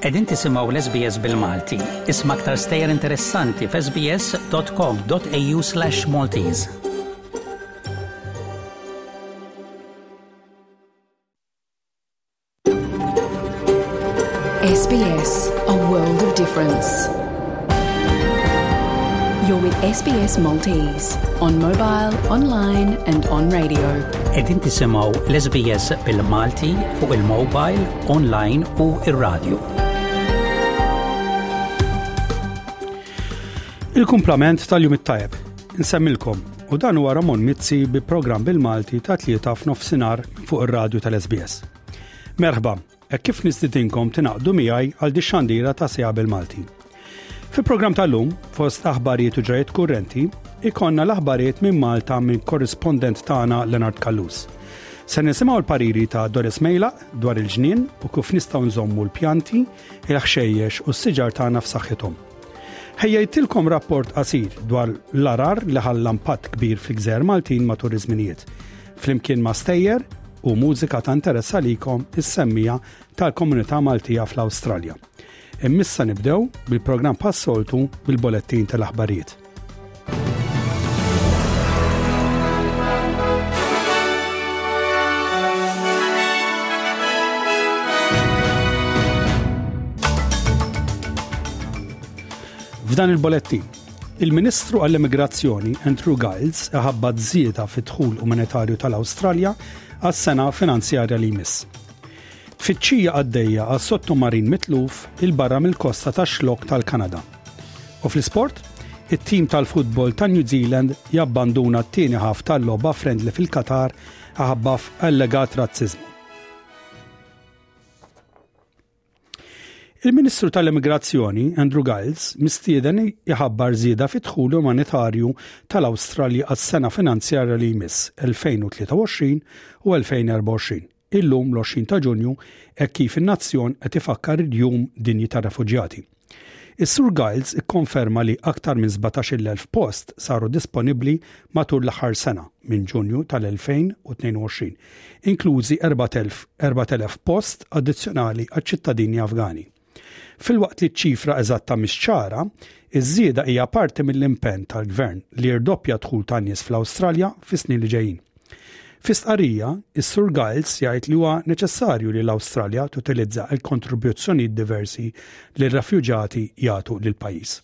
Qegħdin tisimgħu l-SBS bil-Malti. Isma' aktar stejjer interessanti f'sbs.com.au/maltese. SBS, a world of difference. You're with SBS Maltese on mobile, online and on radio. Edin tisimaw l-SBS bil-Malti fuq il-mobile, online u il-radio. Il-kumplament tal-jum it-tajb Nsemmilkom, u dan huwa Ramon Mizzi bi programm bil-Malti ta' tlieta f'nofsinhar fuq ir-radju tal-SBS. Merħba, hekk kif nistidinkom tingħaqdu miegħi għal dix-xandira ta' siegħa bil-Malti. Fil-programm tal-lum, fost aħbarijiet u ġrajiet kurrenti, ikonna l-aħbarijiet minn Malta minn korrispondent tagħna Leonard Kallus. Se nisimgħu l-pariri ta' Doris Mejla dwar il-ġnien u kif nistgħu nżommu l-pjanti, il-ħxejjex u s-siġar tagħna f'saħħithom. Ħejjejtilkom rapport qasir dwar l-arar li ħalla impatt kbir fil-gżejjer Maltin matul iż-żminijiet, flimkien ma' stejjer u mużika ta' interess għalikom is-semmija tal-komunità Maltija fl-Awstralja. Immissa nibdew bil-programm pas-soltu bil-bolettin tal-aħbarijiet. F'dan il-bolettin, il-Ministru għall-Immigrazzjoni Andrew Giles ħabba żieda fit-dħul umanitarju tal-Awstralja għas-sena finanzjarja li jmiss. Tfittxija għaddejja għal sottomarin mitluf 'il barra mill-kosta tax-Xlokk tal-Kanada. U fl-isport, it-tim tal-futbol ta' New Zealand jabbanduna t-tieni half tal-logħba friendly fil-Qatar aħabba f'allegat razziżmu. Il-Ministru tal-Immigrazzjoni, Andrew Giles, mistieden iħabbar żieda fid-dħul umanitarju tal-Awstralja għas-sena finanzjarja li jmiss 2023 u 2024. Illum, l-20 ta' Ġunju, hekk kif in-nazzjon qed ifakkar il-Jum Dinji tar-Refuġjati. Is-Sur Giles ikkonferma li aktar minn 17-il elf post saru disponibbli matul l-aħħar sena minn Ġunju tal-2022, inklużi 4,000 post addizzjonali għaċ-ċittadini Afgani. Filwaqt li ċ-ċifra eżatta mhix ċara, iż-żieda hija parti mill-impenn tal-Gvern li jirdoppja d-dħul tan-nies fl-Awstralja fis-snin li ġejjin. Fi stqarrija, is-Sur Giles jgħid li huwa neċessarju li l-Awstralja tutilizza l-kontribuzzjonijiet diversi li r-refjuġati jagħtu lill-pajjiż.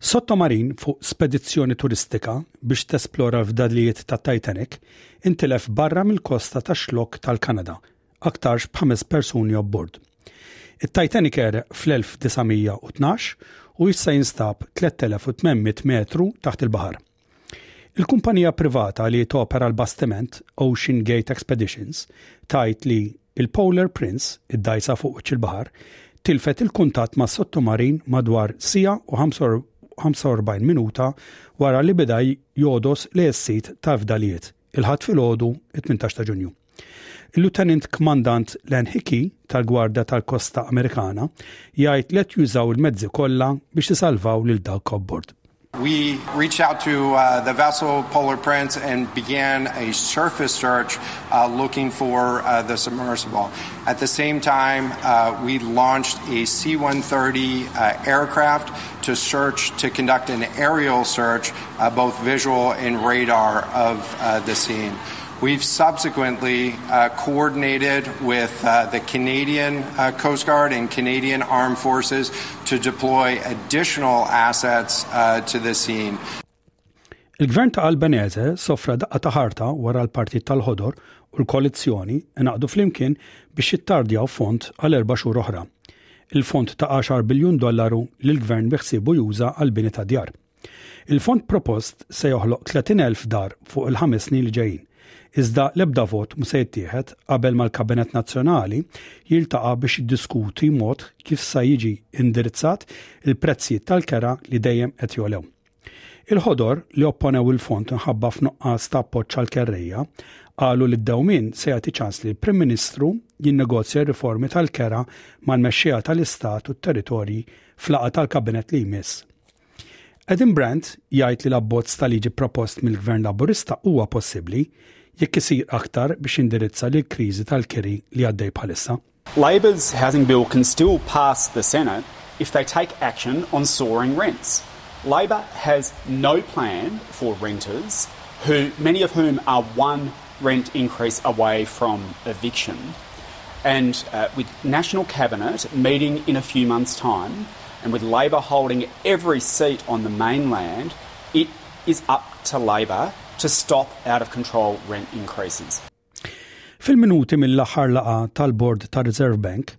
Sottomarin fuq spedizzjoni turistika biex tesplora l-fdalijiet tat-Titanic intilef barra mill-kosta tax-Xlokk tal-Kanada, aktarx b'ħames persuni abbord. It-Titanic għereq fl-1912 u issa jinstab 3,800 metru taħt il-baħar. Il-kumpanija privata li topera l-bastiment, Ocean Gate Expeditions, tgħid li l-Polar Prince, id-dgħajsa fuq wiċċ il-baħar, tilfet il-kuntatt mas-sottomarin madwar siegħa u 45 minuta wara li beda jogħdos l-għessid tal-fdalijiet. il-Ħadd filgħodu, it-18 ta' Ġunju. Il-Lieutenant Kmandant Len Hickey tal-Gwarda tal-Kosta Amerikana jgħid let jużaw il-mezzi kollha biex isalvaw lil dawk kobbord. We reached out to uh, the vessel Polar Prince and began a surface search uh, looking for uh, the submersible. At the same time, uh, we launched a C-130 uh, aircraft to search, to conduct an aerial search both visual and radar of the scene. We've subsequently coordinated with the Canadian Coast Guard and Canadian Armed Forces to deploy additional assets to the scene. Il-Gvern ta' Albanese sofra daqqa ta' ħarta wara l-Partit tal-Ħodor u l-Koalizzjoni inaqdu flimkien biex jittardjaw fond għal erba' xhur oħra. Il-fond ta' 10 biljun dollaru li l-Gvern biħsiebu juża għall-bini ta' djar. Il-fond propost se joħloq 30,000 dar fuq il-ħames snin li ġejjin, iżda l-ebda vot mhu se jittieħed qabel ma l-Kabinett Nazzjonali jiltaqa' biex jiddiskuti mod kif sa jiġi indirizzat il-prezzijiet tal-kera li dejjem qed jogħlew. Il-Ħodor li opponew il-fond inħabba f'nuqqas ta' appoġġ għall-kerrejja qalu li d-dewmien se jagħti ċans li l-Prim Ministru jinnegozja r-riformi tal-kera mal-mexxejja tal-Istat u t-territorji f'laqgħa tal-Kabinett li jmiss. Adam Brandt jgħid li l-abbozz ta' liġi propost mill-Gvern Laburista huwa possibbli jekk isir aktar biex jindirizza l-kriżi tal-kiri li għaddej bħalissa. Labour's housing bill can still pass the Senate if they take action on soaring rents. Labor has no plan for renters who many of whom are one rent increase away from eviction and with National Cabinet meeting in a few months time and with Labour holding every seat on the mainland it is up to Labour to stop out of control rent increases. Fil-minuti mill-aħħar laqgħa tal-Bord tar-Reserve Bank,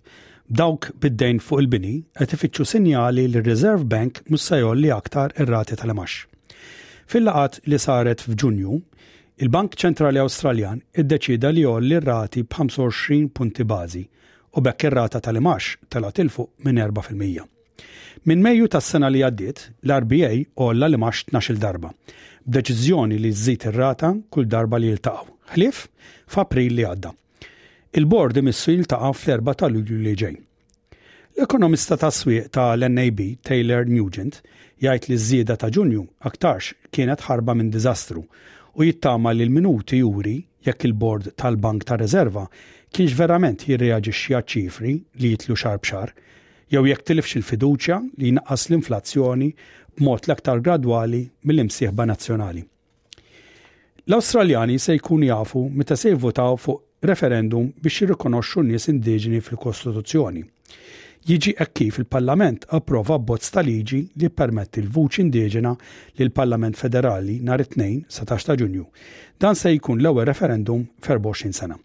dawk bid-dejn fuq il-bini qed ifittxu sinjali li r-Reserve Bank mhux se jgħolli aktar ir-rati tal-imgħax. Fil-laqgħat li saret f'Ġunju, Il-Bank Ċentrali Awstraljan iddeċieda li jgħolli r-rati b'25 punti bażi u b'hekk ir-rata tal-imgħax telgħet 'il fuq minn 4 fil-mija. Minn Mejju tas-sena li għaddiet, l-RBA għolla l-imgħax tnax-il darba, b'deċiżjoni li żżid ir-rata kull darba li jiltaqgħu, ħlief f'April li għadda. Il-Bord imissu jiltaqa' fl-Erbgħa ta' Lulju li ġej. L-ekonomista tas-swieq ta' l-NAB, Taylor Nugent, jgħid li ż-żieda ta' Ġunju aktarx kienet ħarba minn diżastru u jittama li l-minuti juri jekk il-Bord tal-Bank tar-Riżerva kienx verament jirreaġixxi għaċ-ċifri li jitlu xahar b'xahar jew jekk tilifx il-fiduċja li jnaqqas l-inflazzjoni b'mod l-aktar gradwali mill-imsieħba nazzjonali. L-Awstraljani se jkun jafu meta se jivvutaw fuq referendum biex jirrikonoxxu nies indiġeni fil-Kostituzzjoni. Jiġi hekk kif il-Parlament approva abbozz ta' liġi li jippermetti l-vuċi indiġena lill Parlament Federali nhar it-Tnejn, 19 ta' Ġunju. Dan se jkun l-ewwel referendum f'24 sena.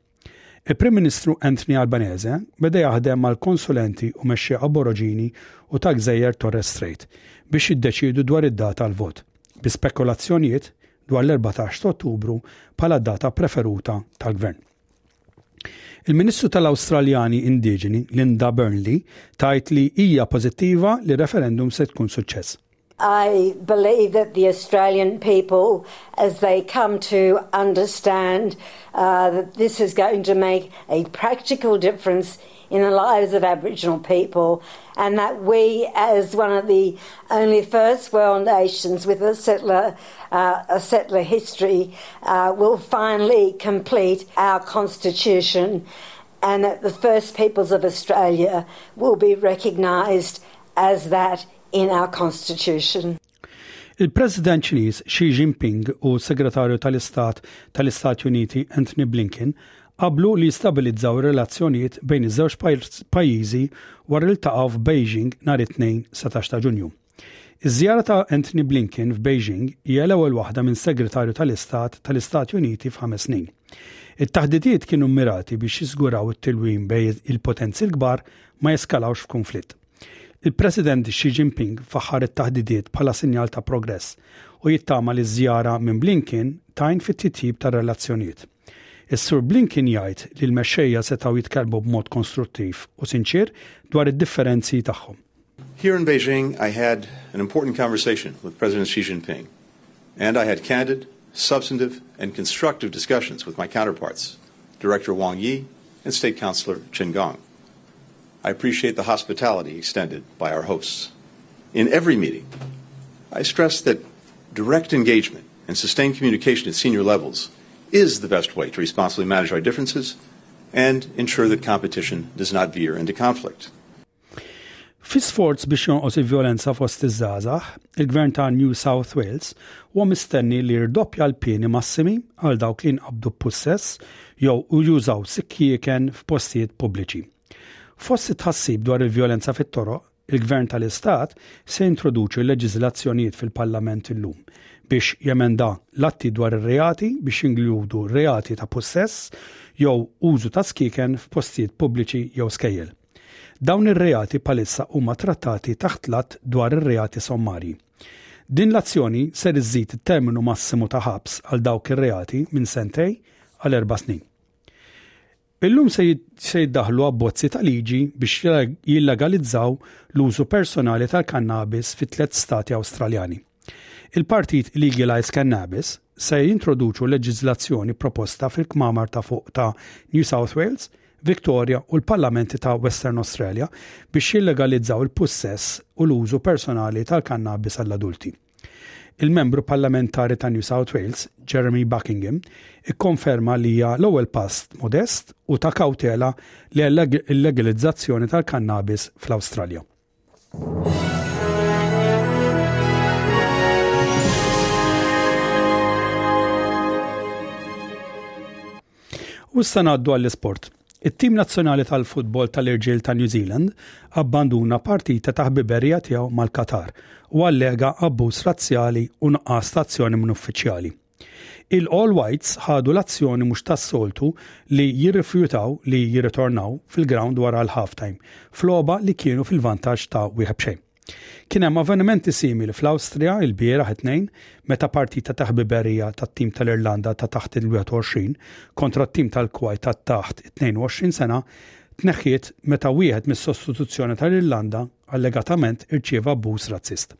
Il-Prim Ministru Anthony Albanese beda jaħdem mal-konsulenti u mexxejja Aborogini u tal-gżejjer Torres Strait biex jiddeċiedu dwar id-data għall-vot, bi spekulazzjonijiet dwar l-erbatax ta' Ottubru bħala d-data preferuta tal-Gvern. Il-Ministru tal-Awstraljani Indiġeni, Linda Burnley, tgħid li hija pożittiva li r-referendum se tkun suċċess. I believe that the Australian people, as they come to understand uh, that this is going to make a practical difference in the lives of Aboriginal people, and that we, as one of the only first world nations with a settler, uh, a settler history, uh, will finally complete our constitution, and that the first peoples of Australia will be recognised as that in our constitution. Il-President Ċiniż Xi Jinping u s-Segretarju tal-Istat tal-Istati Uniti Anthony Blinken qablu li jistabilizzaw ir-relazzjonijiet bejn iż-żewġ pajjiżi wara li ltaqgħu f'Beijing nhar it-Tnejn 17 ta' Ġunju. Iż-żjara ta' Anthony Blinken f'Beijing hija l-ewwel waħda minn Segretarju tal-Istat tal-Istati Uniti f'ħames snin. It-taħdidiet kienu mmirati biex jiżguraw it-tilwim bejn il-potenzi l-kbar ma jeskalawx f'kunflitt. Il-President Xi Jinping faħħar it-taħdidiet bħala sinjal ta' progress u jittama li ż-żjara minn Blinken tgħin fit-titjib tar-relazzjonijiet. Is-Sur Blinken jgħid li l-mexxejja setgħu jitkellmu b'mod konstruttiv u sinċier dwar id-differenzi tagħhom. Here in Beijing I had an important conversation with President Xi Jinping and I had candid, substantive and constructive discussions with my counterparts, Director Wang Yi and State Councillor Qin Gang. I appreciate the hospitality extended by our hosts. In every meeting, I stress that direct engagement and sustained communication at senior levels is the best way to responsibly manage our differences and ensure that competition does not veer into conflict. Fi sforz biex jonqos il-vjolenza fost iż-żgħażagħ, il-Gvern ta' New South Wales huwa mistenni li jirdoppja l-pieni massimi għal dawk li nqabdu b'pussess jew u jużaw sikkieken f'postijiet pubbliċi. Fost it-tħassib dwar il-vjolenza fit-toroq, il-Gvern tal-Istat se jintroduċi leġiżlazzjonijiet fil-Parlament illum biex jemenda l-atti dwar ir-reati biex jinkludu reati ta' pussess jew użu ta' skieken f'postijiet pubbliċi jew skejjel. Dawn ir-reati bħalissa huma trattati taħt l-Att dwar ir-Reati Sommarji. Din l-azzjoni ser iżżid it-terminu massimu ta' ħabs għal dawk ir-reati minn sentej għal erba' snin. Illum se jiddaħħlu abbozzi ta' liġi biex jillegalizzaw l-użu personali tal-kannabis fi tliet stati Awstraljani. Il-partit Legalize Cannabis se jintroduċu l-leġiżlazzjoni proposta fil-kmamar ta' fuq ta' New South Wales, Victoria u l-parlamenti ta' Western Australia biex jillegalizzaw il-pussess u l-użu personali tal-kannabis għall-adulti. Il-Membru Parlamentari ta' New South Wales, Jeremy Buckingham, ikkonferma li hija l-ewwel pass modest u ta' kawtela li l-legalizzazzjoni tal-kannabis fl-Awstralja. U issa ngħaddu għall-isport. It-tim nazzjonali tal-futbol tal-irġiel ta' New Zealand abbanduna partita ta' ħbiberija tiegħu mal-Qatar u allega abbuż razzjali u nuqqas ta' azzjoni minn uffiċjali. Il-All Whites ħadu l-azzjoni mhux tas-soltu li jirrifjutaw li jirritornaw fil-grawnd wara l-halftime f'logħba li kienu fil-vantaġġ ta' wieħed b'xejn. Kien hemm avvenimenti simili fl-Awstrija ilbieraħ it-Tnejn meta partita ta' ħbiberija tat-tim tal-Irlanda ta' taħt il-21 kontra t-tim tal-Kwajt ta' taħt it-22 sena tneħħiet meta wieħed mis-sostituzzjoni tal-Irlanda allegatament irċieva abbuż razzist.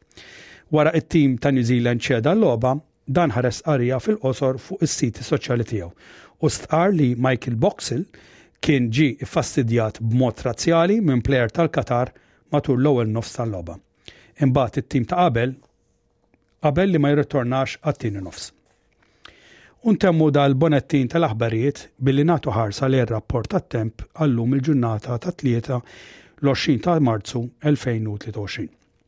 Wara t tim ta' New Zealand ċeda l-logħba, Dan ħareġ stqarrija fil-qosor fuq is-siti soċjali tiegħu u stqarr li Michael Boxall kien ġie ffastidjat b'mod razzjali minn plejer tal-Qatar matul l-ewwel nofs tal-logħba. Imbagħad it-tim ta' qabel qabel li ma jirritornax għat-tieni nofs. U ntemmu dal-bonettin tal-aħbarijiet billi nagħtu ħarsa lejn rapport tat-temp għallum il-ġurnata tat-tlieta l-20 ta' Marzu 2023.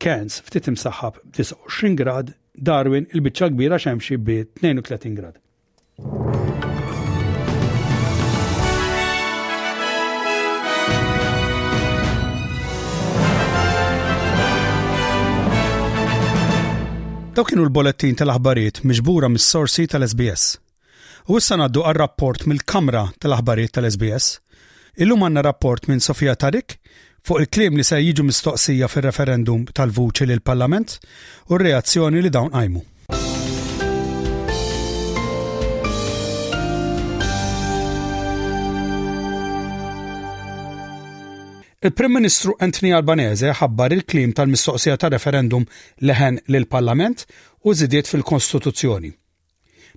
Cairns ftit imsaħħab b' 29 grad, Darwin il-biċċa l-kbira xemxi b' 32 grad. Daw kienu l-bolettin tal-aħbarijiet miġbura mis-sorsi tal-SBS. U issa ngħaddu għal rapport mill-Kamra tal-Aħbarijiet tal-SBS. Illum għandna rapport minn Sofia Tarik fuq il-kliem li se jiġu mistoqsija fir-referendum tal-vuċi lill-Parlament u r-reazzjoni li dawn qajmu. Il-Prim Ministru Anthony Albanese ħabbar il-kliem tal-mistoqsija tar-referendum leħen lill-Parlament u żidiet fil-Kostituzzjoni.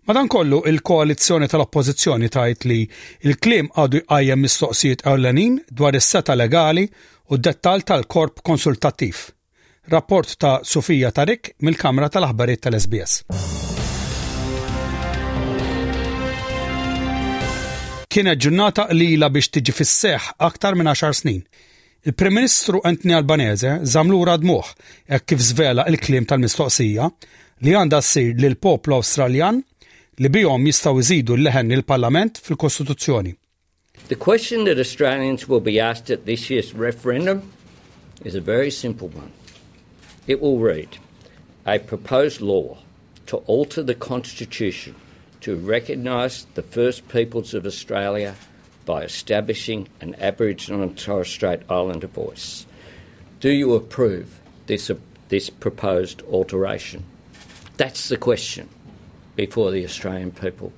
Madankollu, il-koalizzjoni tal-Oppożizzjoni tgħid li l-kliem għadu jqajjem mistoqsijiet ewlenin dwar is-setgħa legali u d-dettall tal-korp konsultattiv. Rapport ta' Soufia Tariq mill-Kamra tal-Aħbarijiet tal-SBS. Kienet ġurnata qlila biex tiġi fis-seħħ aktar minn għaxar snin. Il-Prim Ministru Anthony Albanese żamm lura d-dmugħ hekk kif żvela l-kliem tal-mistoqsija li għandha ssir lill-poplu Awstraljan li bihom jistgħu jżidu l-leħen lill-Parlament fil-Kostituzzjoni. The question that Australians will be asked at this year's referendum is a very simple one. It will read, I propose law to alter the constitution to recognise the first peoples of Australia by establishing an Aboriginal and Torres Strait Islander voice. Do you approve this, uh, this proposed alteration? That's the question before the Australian people.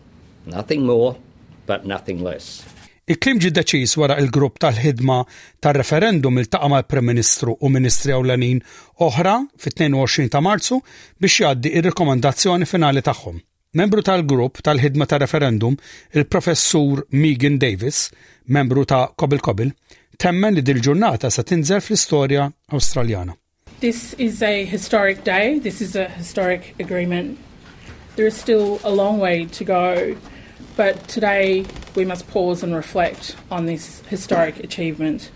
Nothing more, but nothing less. Il-klim ġi deċiż wara il-grupp tal-ħidma tal-referendum il-taqa mal-Prim Ministru u Ministri Ewlenin oħra fit-22 ta' Marzu biex jgħaddi ir-rekomandazzjoni finali tagħhom. Membru tal-Grupp tal-Ħidma ta' Referendum, il-Professur Megan Davis, membru ta' Kobel Kobel, temmen li dil-ġurnata se tinżel fl-istorja Awstraljana. This is a historic day, this is a historic agreement. There is still a long way to go, but today we must pause and reflect on this historic achievement.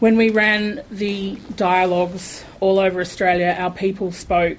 When we ran the dialogues all over Australia, our people spoke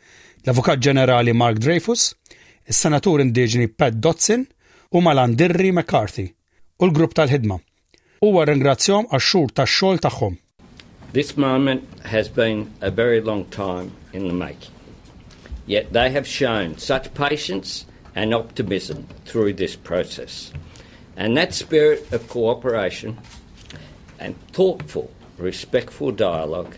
l-Avukat Ġenerali Mark Dreyfus, is-Senatur Indiġeni Pat Dotson u ma' Landirri McCarthy u l-grupp tal-ħidma. Huwa rringrazzjahom għax-xhur ta' xogħol tagħhom. This moment has been a very long time in the making. Yet they have shown such patience and optimism through this process. And that spirit of cooperation and thoughtful, respectful dialogue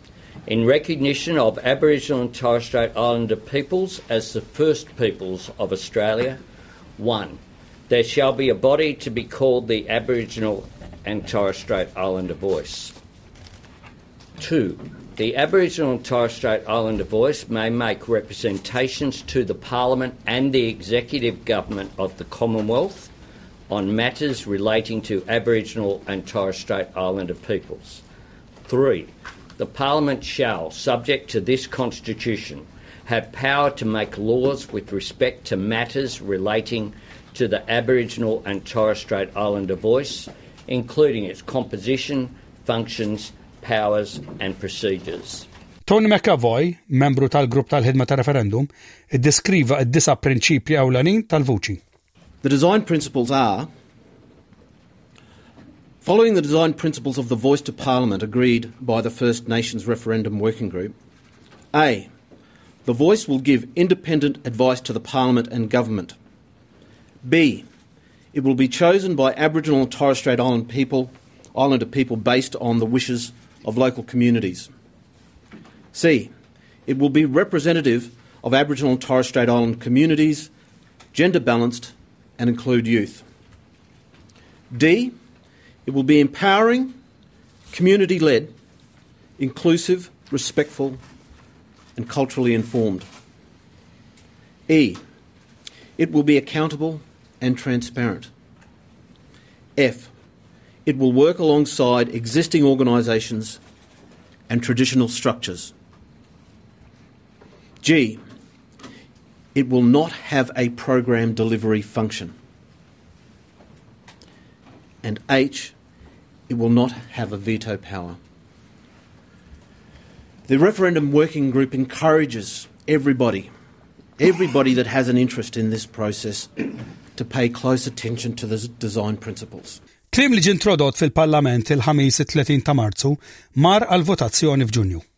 In recognition of Aboriginal and Torres Strait Islander peoples as the first peoples of Australia, 1 there shall be a body to be called the Aboriginal and Torres Strait Islander Voice. Two, the Aboriginal and Torres Strait Islander Voice may make representations to the Parliament and the Executive Government of the Commonwealth on matters relating to Aboriginal and Torres Strait Islander peoples. Three, the Parliament shall, subject to this Constitution, have power to make laws with respect to matters relating to the Aboriginal and Torres Strait Islander voice, including its composition, functions, powers and procedures. Tony McAvoy, membru tal-grupp tal-ħidma ta' referendum, iddeskriva id-disa prinċipji ewlenin tal-vuċi. The design principles are Following the design principles of the Voice to Parliament agreed by the First Nations Referendum Working Group, A. The Voice will give independent advice to the Parliament and Government B. It will be chosen by Aboriginal and Torres Strait Island people, Islander people based on the wishes of local communities. C. It will be representative of Aboriginal and Torres Strait Island communities, gender balanced, and include youth. D. It will be empowering, community led, inclusive, respectful, and culturally informed. E. It will be accountable and transparent. F. It will work alongside existing organisations and traditional structures. G. It will not have a program delivery function. And H. It will not have a veto power. The referendum working group encourages everybody, everybody that has an interest in this process, to pay close attention to the design principles. Klim li ġintrodot fil-Parlament il-ħamis 30 ta' Marzu mar għal votazzjoni f'Ġunju.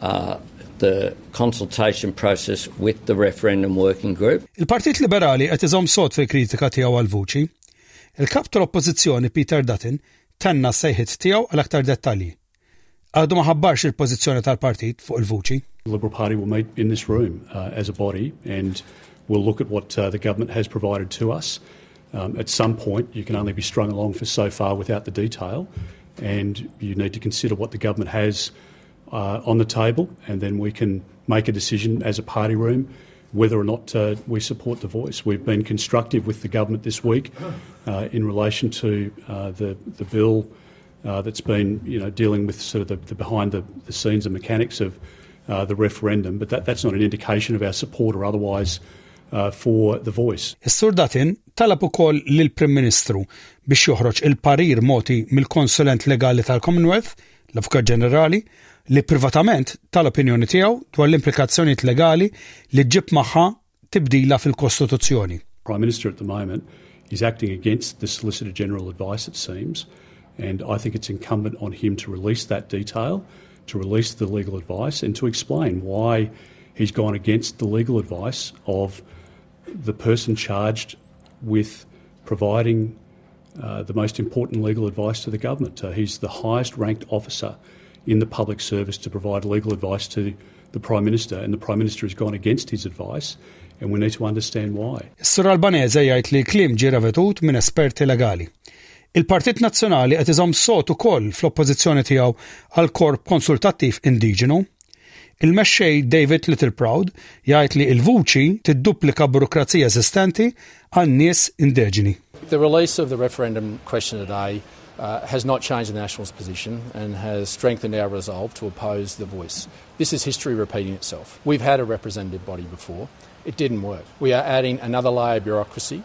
uh, the consultation process with the referendum working group. Il-Partit Liberali qed iżomm sod fil-kritika tiegħu għal vuċi. Il-kap tal-Oppożizzjoni Peter Dutton tenna sejħit tiegħu għal aktar dettalji. Għadu ma ħabbarx il-pożizzjoni tal-partit fuq il-vuċi. The Liberal Party will meet in this room uh, as a body and we'll look at what uh, the government has provided to us. Um, at some point, you can only be strung along for so far without the detail, and you need to consider what the government has uh, on the table, and then we can make a decision as a party room whether or not uh, we support the voice. We've been constructive with the government this week uh, in relation to uh, the the bill uh, that's been you know dealing with sort of the, the behind the, the, scenes and mechanics of uh, the referendum, but that, that's not an indication of our support or otherwise uh, for the voice. Is-Sur Datin talab ukoll lill-Prim Ministru biex joħroġ il-parir moti mill-konsulent legali tal-Commonwealth, l-Avukat Ġenerali, li privatament tal-opinjoni tiegħu dwar l-implikazzjonijiet legali li ġib magħha tibdila fil-Kostituzzjoni. Prime Minister at the moment is acting against the Solicitor General advice it seems and I think it's incumbent on him to release that detail to release the legal advice, and to explain why he's gone against the legal advice of the person charged with providing uh, the most important legal advice to the government. Uh, he's the highest ranked officer in the public service to provide legal advice to the Prime Minister, and the Prime Minister has gone against his advice. And we need to understand why. Sir Albanese jgħid li klim ġi vetut minn esperti legali. Il-Partit Nazzjonali qed iżomm sod ukoll fl-oppożizzjoni tiegħu għall-Korp Konsultattiv Indiġenu. Il-Mexxej David Littleproud jgħid li il-vuċi tidduplika burokrazija eżistenti għan-nies Indeġeni. The release of the referendum question today has not changed the Nationals position and has strengthened our resolve to oppose the voice. This is history repeating itself. We've had a representative body before. It didn't work. We are adding another layer of bureaucracy.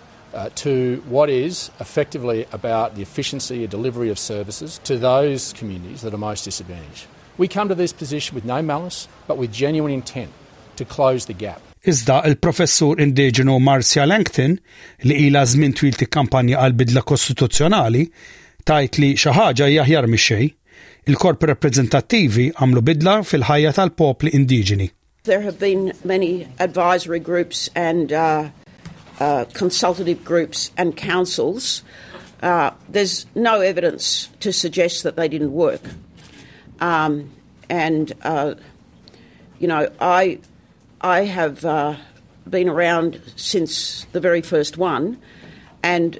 to what is effectively about the efficiency of delivery of services to those communities that are most disadvantaged. We come to this position with no malice but with genuine intent to close the gap. Iżda il-professur indiġenu Marcia Langton, li ilha żmien twil tikkampanja għal bidla kostituzzjonali, tajt li xi ħaġa hija aħjar mix-xejn. Il-korpi rappreżentattivi għamlu bidla fil-ħajja tal-popli indiġeni. There have been many advisory groups and uh, uh, consultative groups and councils. Uh, there's no evidence to suggest that they didn't work. Um, and, uh, you know, I, I have uh, been around since the very first one, and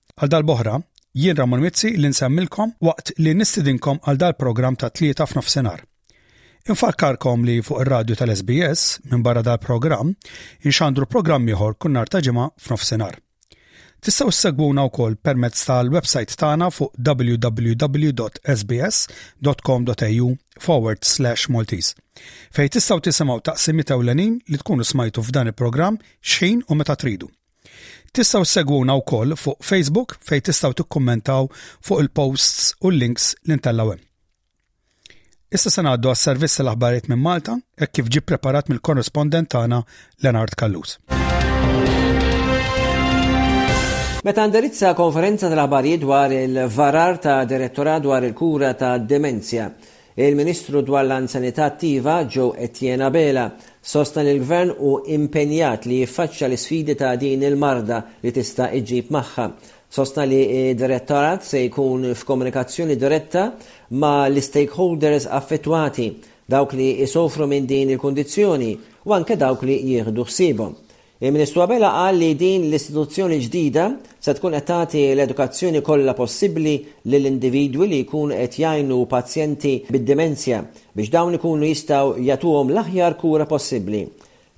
Għal darb'oħra, jien Ramon Mizzi li nsemmilkom waqt li nistidinkom għal dal-programm tat-Tlieta f'Nofsinhar. Infakkarkom li fuq ir-radju tal-SBS, minbarra dal-programm, inxandru programm ieħor kull nhar ta' ġimgħa f'Nofsinhar. Tistgħu ssegwuna wkoll permezz tal-websajt tagħna fuq www.sbs.com.au forward slash Maltese. Fej tistgħu tisimgħu taqsimiet ewlenin li tkunu smajtu f'dan il-programm xħin u meta tridu. Tistgħu segwuna wkoll fuq Facebook fejn tistgħu tikkummentaw fuq il-posts u l-links li ntellgħu hemm. Issa se ngħaddu għas-servizz tal-aħbarijiet minn Malta hekk kif ġie preparat mill-korrespondent tagħna Lenard Kallus. Meta ndirizza konferenza tal-aħbarijiet dwar il-varar ta' direttorat dwar il-kura ta' demenzja, Il-Ministru dwar l-Anzjanità Attiva, Jo Etienne Abela, sostna li l-Gvern hu impenjat li jiffaċċja l-isfidi ta' din il-marda li tista' iġġib magħha. Sostna li d-Direttorat se jkun f'komunikazzjoni diretta ma' l-istakeholders affettwati, dawk li jsofru minn din il-kundizzjoni u anke dawk li jieħdu ħsiebhom. Il-Ministru Abela qal li din l-istituzzjoni ġdida se tkun qed tagħti l-edukazzjoni kollha possibbli lil individwi li jkunu qed jgħinu pazjenti bid-dimensja biex dawn ikunu jistgħu jagħtuhom l-aħjar kura possibbli.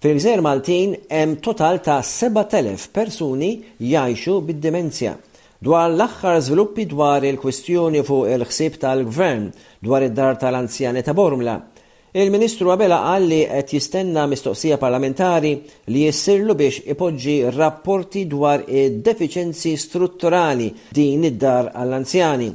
Fil-Gżejjer Maltin hemm total ta' 7,000 persuni jgħixu bid-dimensja. Dwar l-aħħar żviluppi dwar il-kwistjoni fuq il-ħsieb tal-Gvern dwar id-Dar tal-Anzjani ta' Bormla, Il-Ministru Abela qal li qed jistenna mistoqsija parlamentari li ssirlu biex ipoġġi rapporti dwar id-defiċenzi strutturali f'din id-dar għall-anzjani.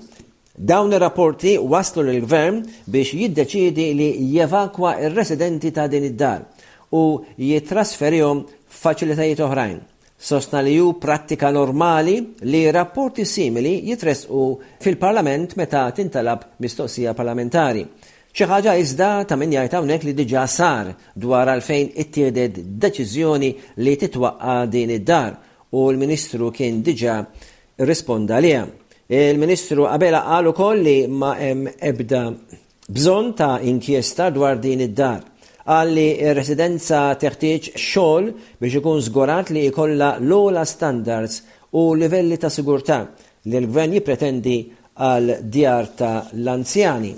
Dawn ir-rapporti wasslu lill-Gvern biex jiddeċiedi li jevakwa r-residenti ta' din id-dar u jittrasferihom f'faċilitajiet oħrajn. sostna li hu prattika normali li rapporti simili jitressqu fil-Parlament meta tintalab mistoqsija parlamentari. Xi ħaġa iżda ta' min jgħid hawnhekk li diġà sar dwar għalfejn ittieħdet deċiżjoni li titwaqqa' din id-dar u l-Ministru kien diġà rrisponda għaliha. Il-Ministru Abela qal ukoll li ma hemm ebda Bżonn ta' inkjesta dwar din id-dar. Qal li r-residenza teħtieġ xogħol biex ikun żgurat li jkollha l-ogħla standards u livelli ta' sigurtà li l-Gvern jippretendi għal djar ta' l-anzjani.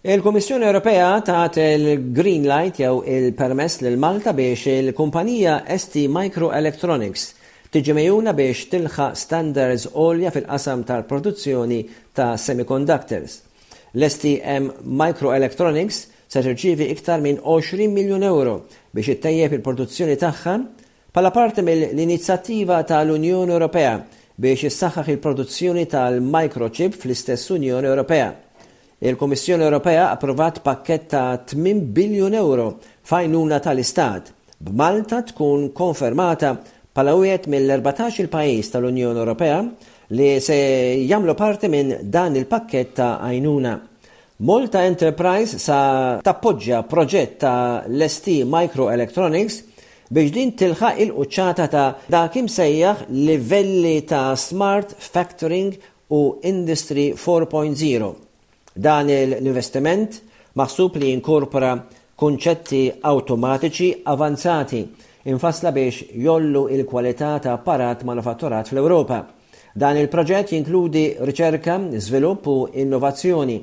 Il-Kummissjoni Ewropea tat il-green light jew il-permess lil Malta biex il-kumpanija STMicroelectronics Tiġi megħjuna biex tilħaq standards għolja fil-qasam tal-produzzjoni ta' semiconductors. L-STM Microelectronics se tirċievi iktar minn 20 miljun ewro biex ittejjeb il-produzzjoni tagħha bħala parti mill-inizjattiva tal-Unjoni Ewropea biex issaħħaħ il-produzzjoni tal-microchip fl-istess Unjoni Ewropea. Il-Kummissjoni Ewropea approvat pakkett ta' tmien biljun ewro f'għajnuna tal-Istat, b'Malta tkun konfermata bħala wieħed mill-erbatax-il pajjiż tal-Unjoni Ewropea li se jagħmlu parti minn dan il-pakkett ta' għajnuna. Malta Enterprise sa tappoġġja proġett ta' l-ST Microelectronics biex din tilħaq il-quċċata ta' dak imsejjaħ livelli ta' smart factoring u Industry 4.0. Dan l-investiment maħsub li jinkorpora kunċetti awtomatiċi avanzati mfassla biex jgħollu l-kwalità ta' apparat manufatturat fl-Ewropa. Dan il-proġett jinkludi riċerka, żvilupp u innovazzjoni,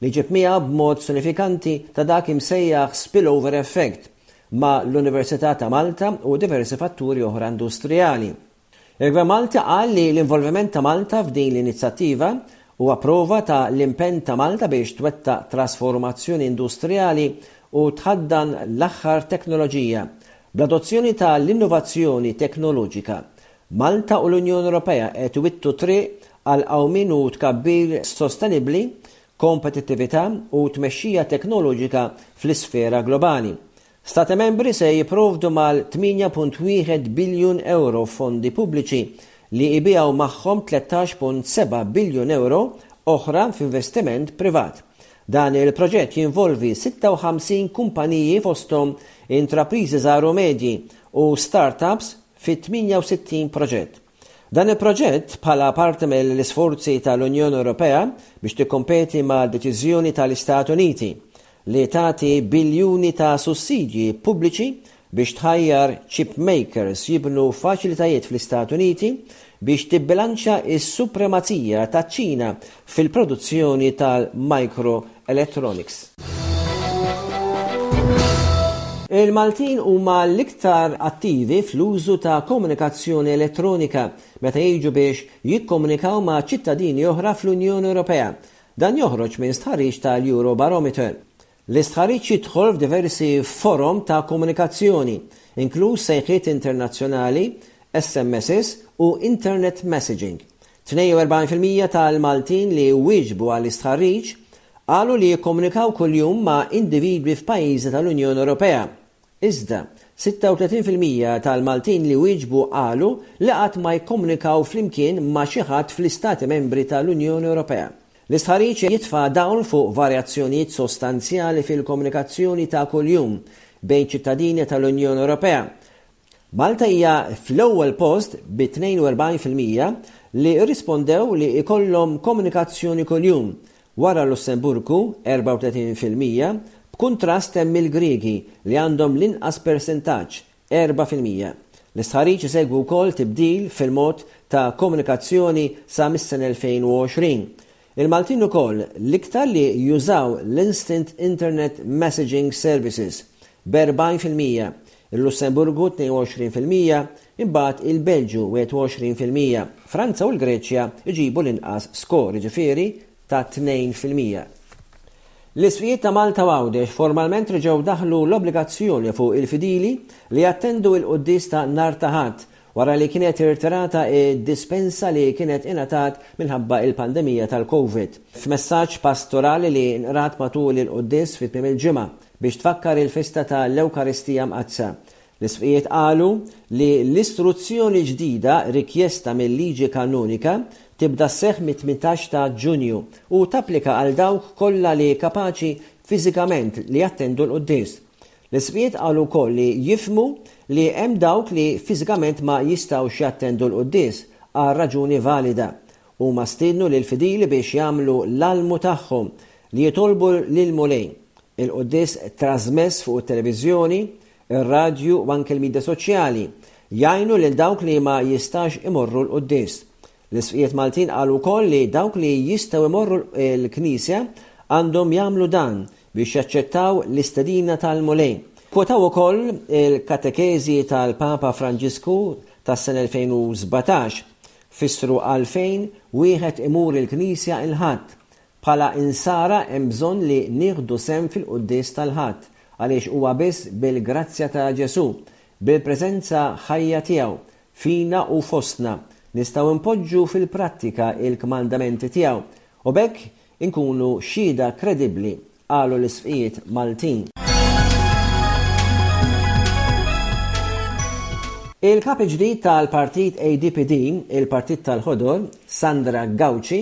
li jġib miegħu b'mod sinifikanti ta' dak imsejjaħ spillover effect ma' l-Università ta' Malta u diversi fatturi oħra industrijali. Il-Gvern Malti qal li l-involviment ta' Malta f'din l-inizjattiva huwa prova ta' l-impenn ta' Malta biex twettaq trasformazzjoni industrijali u tħaddan l-aħħar teknoloġija bl-adozzjoni ta' l-innovazzjoni teknoloġika. Malta u l-Unjoni Ewropea qed iwittu t-triq għal qawmien u tkabbir sostenibbli, kompetittività u tmexxija teknoloġika fl-isfera globali, Stati Membri se jipprovdu mal-8.1 biljun euro fondi pubbliċi li jbigħu magħhom 13.7 biljun euro oħra f'investiment privat. Dan il-proġett jinvolvi 56 kumpaniji fosthom intrapriżi żgħar u medji u start-ups fi 68 proġett. Dan il-proġett, bħala parti mill-isforzi tal-Unjoni Ewropea biex tikkompeti ma' deċiżjoni tal-Istati Uniti li tagħti biljuni ta' sussidji pubbliċi biex tħajjar chipmakers jibnu faċilitajiet fl-Istati Uniti biex tibbilanċja s-supremazija taċ-Ċina fil-produzzjoni tal-microelectronics. Il-Maltin huma l-iktar attivi fl-użu ta' komunikazzjoni elettronika meta jiġu biex jikkomunikaw ma' ċittadini oħra fl-Unjoni Ewropea. Dan joħroġ minn stħarriġ tal-Eurobarometer. L-istħarriġ jidħol f'diversi forom ta' komunikazzjoni, inkluż sejħiet internazzjonali, SMSs u internet messaging. 42 fil-mija tal-Maltin li wieġbu għall-istħarriġ qalu li jikkomunikaw kuljum ma' individwi f'pajjiżi tal-Unjoni Ewropea, Iżda, 36 fil-mija tal-Maltin li wieġbu qalu li qatt ma jikkomunikaw flimkien ma' xi ħadd fl-Istati Membri tal-Unjoni Ewropea. L-istħarriġ jitfa' dawl fuq varjazzjonijiet sostanzjali fil-komunikazzjoni ta' kuljum bejn ċittadini tal-Unjoni Ewropea. Malta hija fl-ewwel post bi 42 fil-mija li rrispondew li jkollhom komunikazzjoni kuljum Wara Lussemburgu, 34 fil-mija, b'kuntrast hemm il-Griegi li għandhom l-inqas persentaġġ, 4 fil-mija. L-istħarriġ isegwi wkoll tibdil fil-mod ta' komunikazzjoni sa mis-sena 2020. Il-Maltin ukoll l-iktar li jużaw l-Instant Internet Messaging Services, b' 40 fil-mija, il-Lussemburgu 22 fil-mija, imbagħad il-Belġju 21 fil-mija. Franza u l-Greċja jġibu l-inqas skor, jiġifieri ta' 2 fil-mija. L-isqfijiet ta' Malta u Għawdex formalment reġgħu daħħlu l-obbligazzjoni fuq il-fidili li jattendu il-quddies ta' nhar ta' Ħadd wara li kienet irtirata d-dispensa li kienet ingħatat minħabba il-pandemija tal-Covid. F'messaġġ pastorali li nqrat matul il-quddies fi tmiem il-ġimgħa, Biex tfakkar il-festa ta' l-Ewkaristija Mqaddsa, l-Isqfijiet qalu li l-istruzzjoni ġdida rikjesta mil-Liġi Kanunika tibda sseħħ mit-tmintax ta' Ġunju u tapplika għal dawk kollha li kapaċi fiżikament li jattendu l-quddies. L-Isqfijiet qalu wkoll li jifhmu li hemm dawk li fiżikament ma jistgħux jattendu l-quddies għal raġuni valida Huma stiednu lill-fidili biex jagħmlu l-almu tagħhom, li jitolbu lill-Mulej. Il-quddies trażmess fuq it-televiżjoni, ir-radju u anke l-midja soċjali jgħinu lil dawk li ma jistax imorru l-quddies. L-Isqfijiet Maltin qalu wkoll li dawk li jistgħu jmorru l-knisja għandhom jagħmlu dan biex jaċċettaw l-istedina tal-Mulej. Kwotaw ukoll il-katekeżi tal-Papa Franġisku tas-sena 2017 Fissru għalfejn wieħed imur il-knisja il-Ħadd. Bħala Insara hemm bżonn li nieħdu sehem fil-Quddies tal-Ħadd għaliex huwa biss bil-grazzja ta' Ġesù, bil-preżenza ħajja tiegħu, fina u fostna, nistgħu npoġġu fil-prattika l-kmandamenti tiegħu u b'hekk inkunu xhieda kredibbli, qalu l-Isqfijiet Maltin. Il-Kap il-ġdid tal-Partit ADPD, il-Partit tal-Ħodor, Sandra Gauci,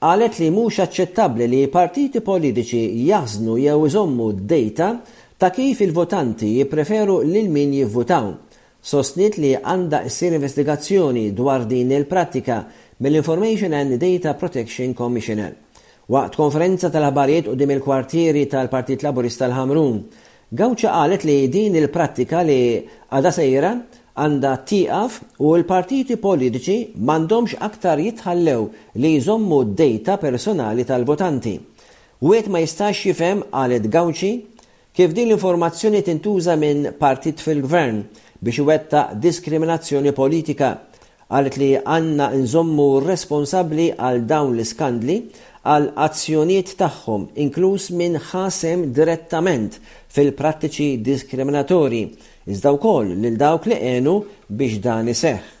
qalet li mhux aċċettabbli li partiti politiċi jaħżnu jew iżommu d-dejta ta' kif il-votanti jippreferu lil min jivvutaw, sostniet li għandha ssir investigazzjoni dwar din il-prattika mill-Information and Data Protection Commissioner. Waqt konferenza tal-aħbarijiet quddiem il-kwartieri tal-Partit Laburista l-Ħamrun, Gauci qalet li din il-prattika li għadha sejra għandha tieqaf u l-partiti politiċi m'għandhomx aktar jitħallew li jżommu d-data personali tal-votanti. Wieħed ma jistax jifhem, qalet Gauci, Kif din l-informazzjoni tintuża minn partit fil-Gvern biex iwettaq diskriminazzjoni politika. Qalet li għandna nżommu responsabbli għal dawn l-iskandli għal azzjonijiet tagħhom inkluż min ħa sehem direttament fil-prattiċi diskriminatorji, iżda wkoll lil dawk li għenu biex dan iseħħ.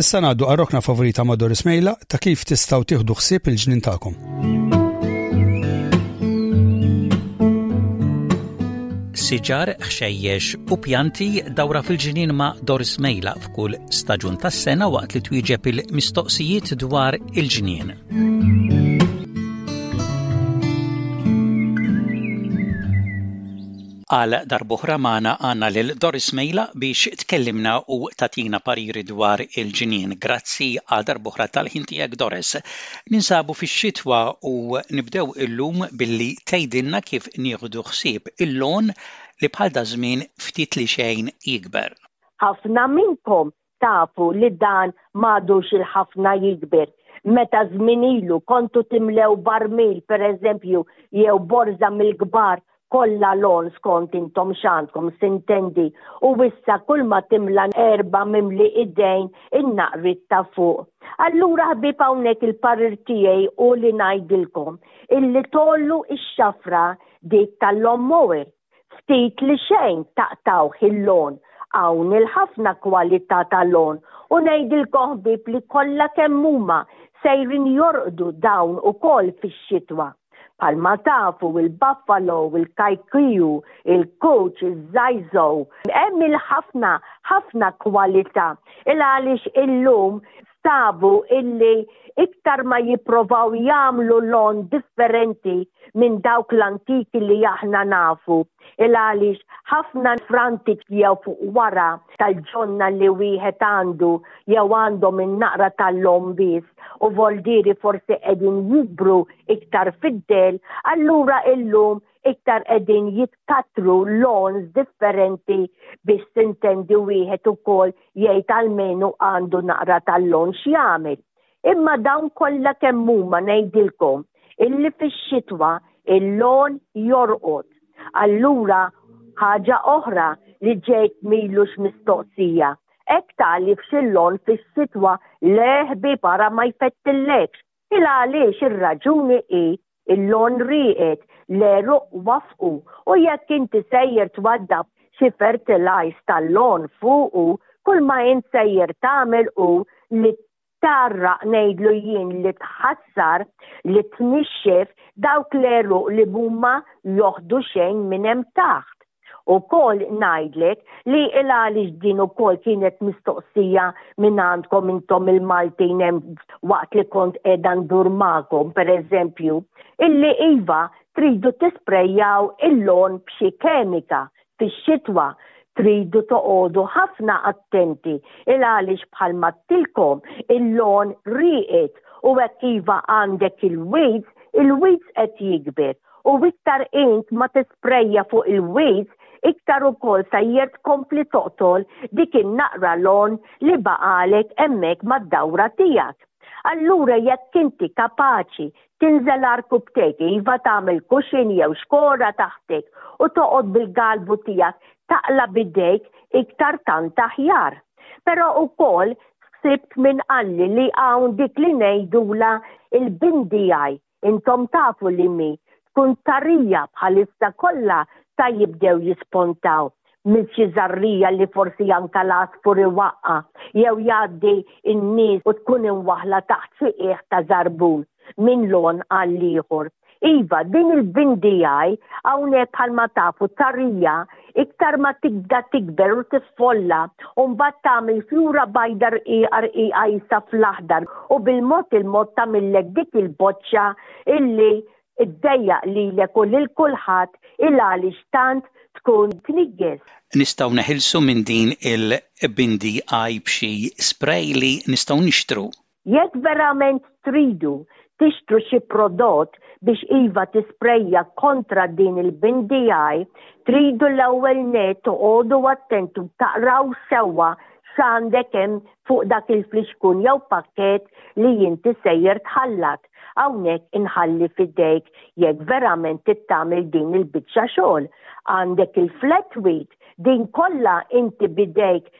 Issa ngħaddu għar-rokna favorita ma' Doris Mejla ta' kif tistgħu tieħdu ħsieb il-ġnien tagħkom. Siġar, ħxejjex u pjanti dawra fil-ġnien ma' Doris Mejla f'kull staġun tas-sena waqt li twieġeb il-mistoqsijiet dwar il-ġnien. Għal darb'oħra magħna għandna lil Doris Mejla biex tkellimna u tagħtina pariri dwar il-ġnien. Grazzi għal darb'oħra tal-ħin tiegħek Doris. Ninsabu fix-xitwa u nibdew illum billi tgħidilna kif nieħdu ħsieb il-lawn li bħal daż-żmien ftit li xejn jikber. Ħafna minnkom Tafu li dan m'għadux il-ħafna jikber. Meta żmien ilu kontu timlew barmil pereżempju jew borża mill-kbar kollha logħon skont intom x'għandkom s'intendi u issa kulma timla erba' mimli idejn in-naqriet ta' fuq. Allura ħbieb hawnhekk il-parir tiegħi hu li ngħidilkom illi tgħollu x-xafra dik tal-lawnmower. Ftit li xejn taqtgħuh il-logħon, hawn il-ħafna kwalità ta' logħon u ngħidilkom ħbieb li kollha kemm huma sejrin jorqdu dawn ukoll fix-xitwa. Bħalma tafu il-buffalo, il-kaikiu, il-couch, iż-zaizow, hemm il-ħafna, ħafna kwalità il għaliex illum sabu illi iktar ma jipprovaw jagħmlu lon differenti minn dawk l-antiki li aħna nafu. Il għaliex ħafna frantik jew fuq wara tal-ġonna li wieħed għandu jew għandhom in-naqra tal-lom biss u voldieri forsi qegħdin jikbru iktar fid-del, allura illum iktar qegħdin jitkattru lons differenti biex tintendi wieħed ukoll jgħid għalmenu għandu naqra tal-lon x'jagħmel. Imma dawn kollha kemm huma ngħidilkom illi fix-xitwa il-lon jorqod. Allura ħaġa oħra li ġejt milux mistoqsija. Ek tali f'xillon fis-sitwa leħbi para ma jfettillekx. Il-għaliex ir-raġuni hi l-logħon rieqed, l-għeruq waffqu u jekk inti sejjer twaddab xi fertilajż tal-logħon fuqu, kull ma int sejjer tagħmel hu li tgħarraq ngħidlu jien li tħassar, li tnixxef dawk l-għeruq li mhuma joħdu xejn minn hemm taħt. U kol najdlek li il għalix din u kol kienet mistoqsija minn għandkom intom il-Maltin waqt li kont edan dur ma'kom, per eżempju, illi iva tridu tisprejjaw il-lon b'xi kemika fix-xitwa tridu toqodu ħafna attenti il għalix bħal mattilkom il-lon riqet u hekk iva għandek il-weeds, il-weeds qed jikber U iktar int ma tisprejja fuq il-wied, iktar ukoll sajjer tkompli toqtol dik in-naqra lon li baqgħalek hemmhekk mad-dawra tiegħek. Allura jekk inti kapaċi tinżel għarkupptejk, iva tagħmel kuxin jew xkora taħtek u toqgħod bil-galbu tiegħek taqla' b'idejk iktar tant aħjar. Però ukoll ħsibt min qalli li hawn dik li ngħidulha il-bindi għaj. Intom tafu li mi tkun starrija bħalissa kollha sa jibdew jispontaw minn xi żarrija li forsi anke l-għasfur iwaqqa' jew jgħaddi n-nies u tkun imwaħħla taħt xi qiegħ ta' żarbun minn logħon għall-ieħor. Iva, din il-bindi hi hawnhekk bħalma tafu starrija iktar ma tibda tikber u tiffolla u mbagħad tagħmel fjura bajda rqiqa rqiqa jisa fl-aħdar u bil-mod il-mod tagħmillek dik il-boċċa illi ddejjaq lilek u lil kulħadd il għaliex tant tkun tniġġes. Nistgħu neħilsu minn din il-bindi għaj b'xi spray li nistgħu nixtru Jekk verament tridu tixtru xi prodott biex iva tisprejja kontra din il-bindiegħi, tridu l-ewwel nett toqogħdu attenti u taqraw sewwa x'għandek hemm fuq dak il-flixkun jew pakkett li inti sejjer tħallat. Hawnhekk inħalli f'idejk jekk verament trid tagħmel din il-biċċa xogħol. Għandek il-flat wheat, din kollha inti b'idejk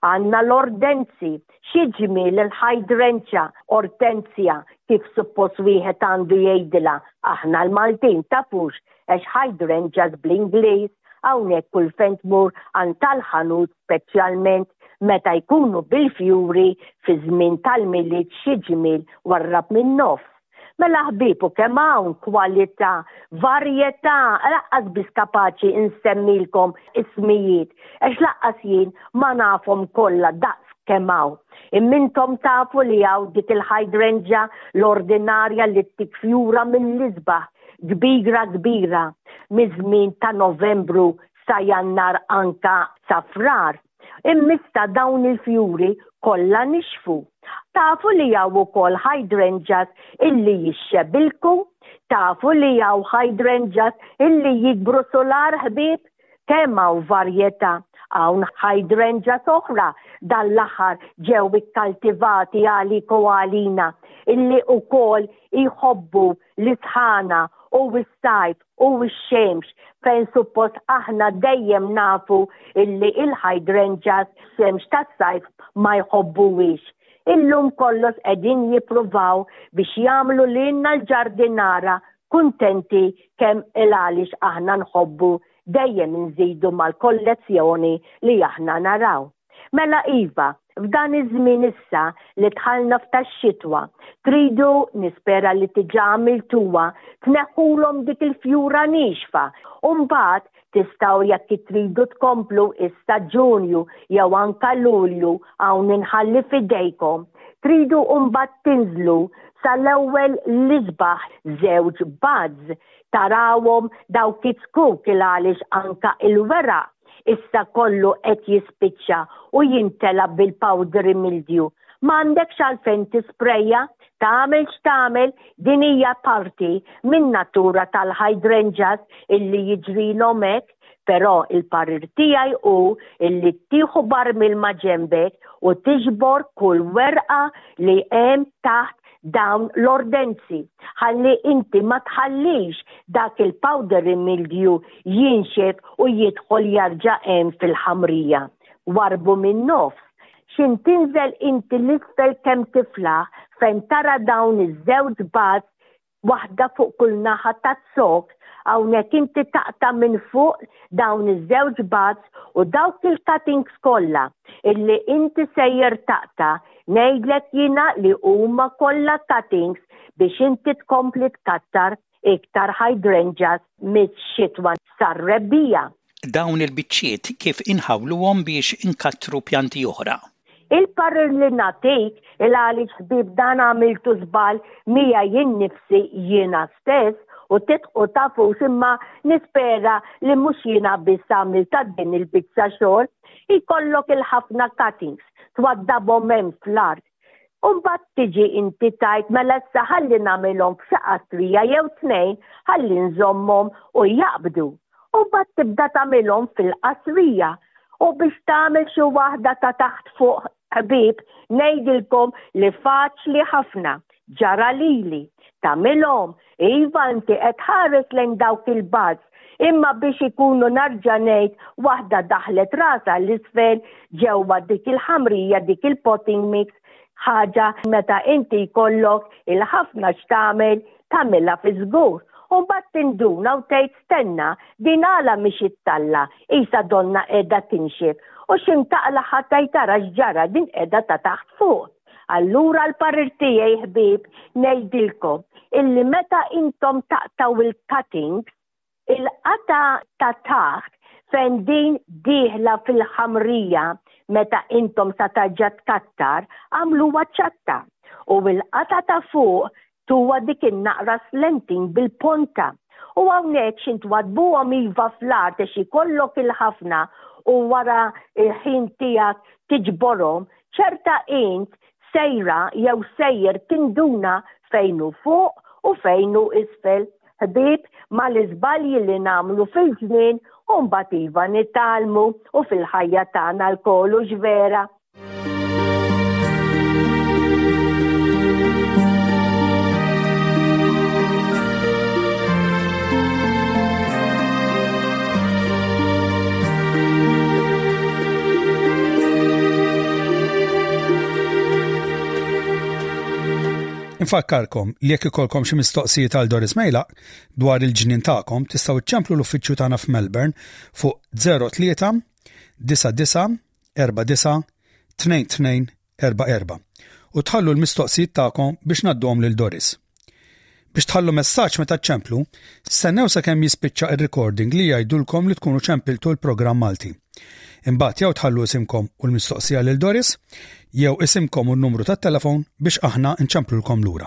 Għandna l-ordenzi, xiġmi l-ħajdrenċa, ortenzja, kif suppost wieħed għandu jgħidilha, aħna l-Maltin, tafux, għax hydrangeas bl-Ingliż, hawnhekk kulfejn tmur għand tal-ħanut speċjalment meta jkunu bil-fjuri fi żmien tal-Milied xi ġmiel warrab min-nofs. Mela ħbib u kemm hawn kwalità, varjetà, laqqas biss kapaċi insemmilkom ismijiet, għax laqqas jien ma nafhom kollha daqs kemm hawn. Imma intom tafu li hawn dik il-hydrangea l-ordinarja li ttik fjura mill-isbaħ, kbira kbira, miż-żmien ta' Novembru sa Jannar anke sa Frar. Immista dawn il-fjuri kollha nixfu. Tafu li hawn ukoll hydrangeas illi jixxebilku? Tafu li hawn hydrangeas illi jikbru sular ħbieb? Kemm hawn varjetà! Hawn hydrangeas oħra dan l-aħħar ġew ikkaltivati għalik u għalina illi ukoll jħobbu l-isħana u s-sajf u x-xemx fejn suppost aħna dejjem nafu illi il-hydrangeas xemx tas-sajf ma jħobbuhiex. Illum kollox qegħdin jippruvaw biex jagħmlu lilna l-ġardinara kuntenti kemm il għaliex aħna nħobbu dejjem inżidu mal-kollezzjoni li aħna naraw. Mela iva, f'dan iż-żmien issa li dħalna f'tax-xitwa, tridu, nispera li diġà għamiltuha, tneħħulhom dik il-fjura niexfa u mbagħad tistgħu jekk tridu tkomplu issa Ġunju jew anke Lulju hawn inħalli f'idejkom. Tridu mbagħad tinżlu sal-ewwel l-isbaħ żewġ buds tarawhom dawk it-zkuk il għaliex anke il-weraq Issa kollu qed jispiċċa u jimtela bil-powdery mildew. Ma għandekx għalfejn tisprejja, tagħmel x'tagħmel, din hija parti min-natura tal-hydrangeas illi jiġrilhom hekk, però il-parir tiegħi hu illi tieħu barmil ma' ġenbek u tiġbor kull werqa li hemm taħt dawn l-ordenzi ħalli inti ma tħallix dak il-powdery mildew jinxef u jidħol jarġa' hemm fil-ħamrija. Warbu min-nofs. X'in tinżel inti l-isfel kemm tiflaħ fejn tara dawn iż-żewġ bars waħda fuq kull naħa taz-zokk, hawnhekk inti taqta' minn fuq dawn iż-żewġ bars u dawk il-cuttings kollha illi inti sejjer taqta' Ngħidlek jiena li huma kollha cuttings biex inti tkompli tkattar iktar hydrangeas miċ-xitwa sar-rebbiegħa. Dawn il-biċċiet kif inħawluhom biex inkattru pjanti oħra? Il-parir li nagħtik, il-għaliex ħbieb dan għamiltu żball miegħi jien nnifsi jiena stess, u tidħqu tafux imma nispera li mhux jiena biss għamiltha din il-biċċa xogħol. Ikollok il-ħafna cuttings, twaddabhom hemm fl-art. Umbat tiġi inti tajt mela issa ħalli nagħmilhom f'xi qatrija jew tnejn ħalli nżommhom u jaqbdu. Umbat tibda tagħmilhom fil-qasrija u biex tagħmel xi waħda ta' taħt fuq Ħbieb, ngħidilkom li faċli ħafna, ġara lili, tagħmilhom, iva inti qed tħares lejn dawk il-bars, imma biex ikunu narġa' ngħid waħda daħlet rasha l-isfel ġewwa dik il-ħamrija dik il-potting mix ħaġa meta inti jkollok il-ħafna x'tagħmel tagħmilha fiż-żgur. U mbagħad tinduna u tgħid Stenna, din għala mhix it-talla, qisha donna qiegħda tinxef, u x'imtaqla ħatej tara x'ġara din qiegħda ta' taħt fuq. Allura l-parir tiegħi ħbieb ngħidilkom illi meta intom taqtgħu il-cuttings, il-qatgħa ta' taħt fejn din dieħla fil-ħamrija meta intom sa tarġa' tkattar, għamluha ċatta. U l-qatgħa ta' fuq tuwa dik in-naqra slentin bil-ponta. U hawnhekk xi ntwaddbuhom iva fl-art għax ikollok il-ħafna u wara l-ħin tiegħek tiġborhom, ċerta int sejra jew sejjer tinduna fejn hu fuq u fejn hu isfel ħbieb mal-iżbalji li nagħmlu fil-żmien u mbagħad iva nitgħallmu u fil-ħajja tagħna lkoll hux vera? Infakkarkom li jekk ikolkom xi mistoqsijiet għal Doris Mejla dwar il-ġnien tagħkom tistgħu ċċemplu l-uffiċċju tagħna f'Melbourne fuq 03 99 492244 u tħallu l-mistoqsijiet tagħkom biex ngħadduhom lil Doris. Biex tħallu messaġġ meta ċemplu, stennew sakemm jispiċċa ir-recording li jgħidulkom li tkunu ċempiltu l-programm Malti. Imbagħad jew tħallu isimkom u l-mistoqsija lil Doris, jew isimkom u n-numru tat-telefon biex aħna nċemplulkom lura.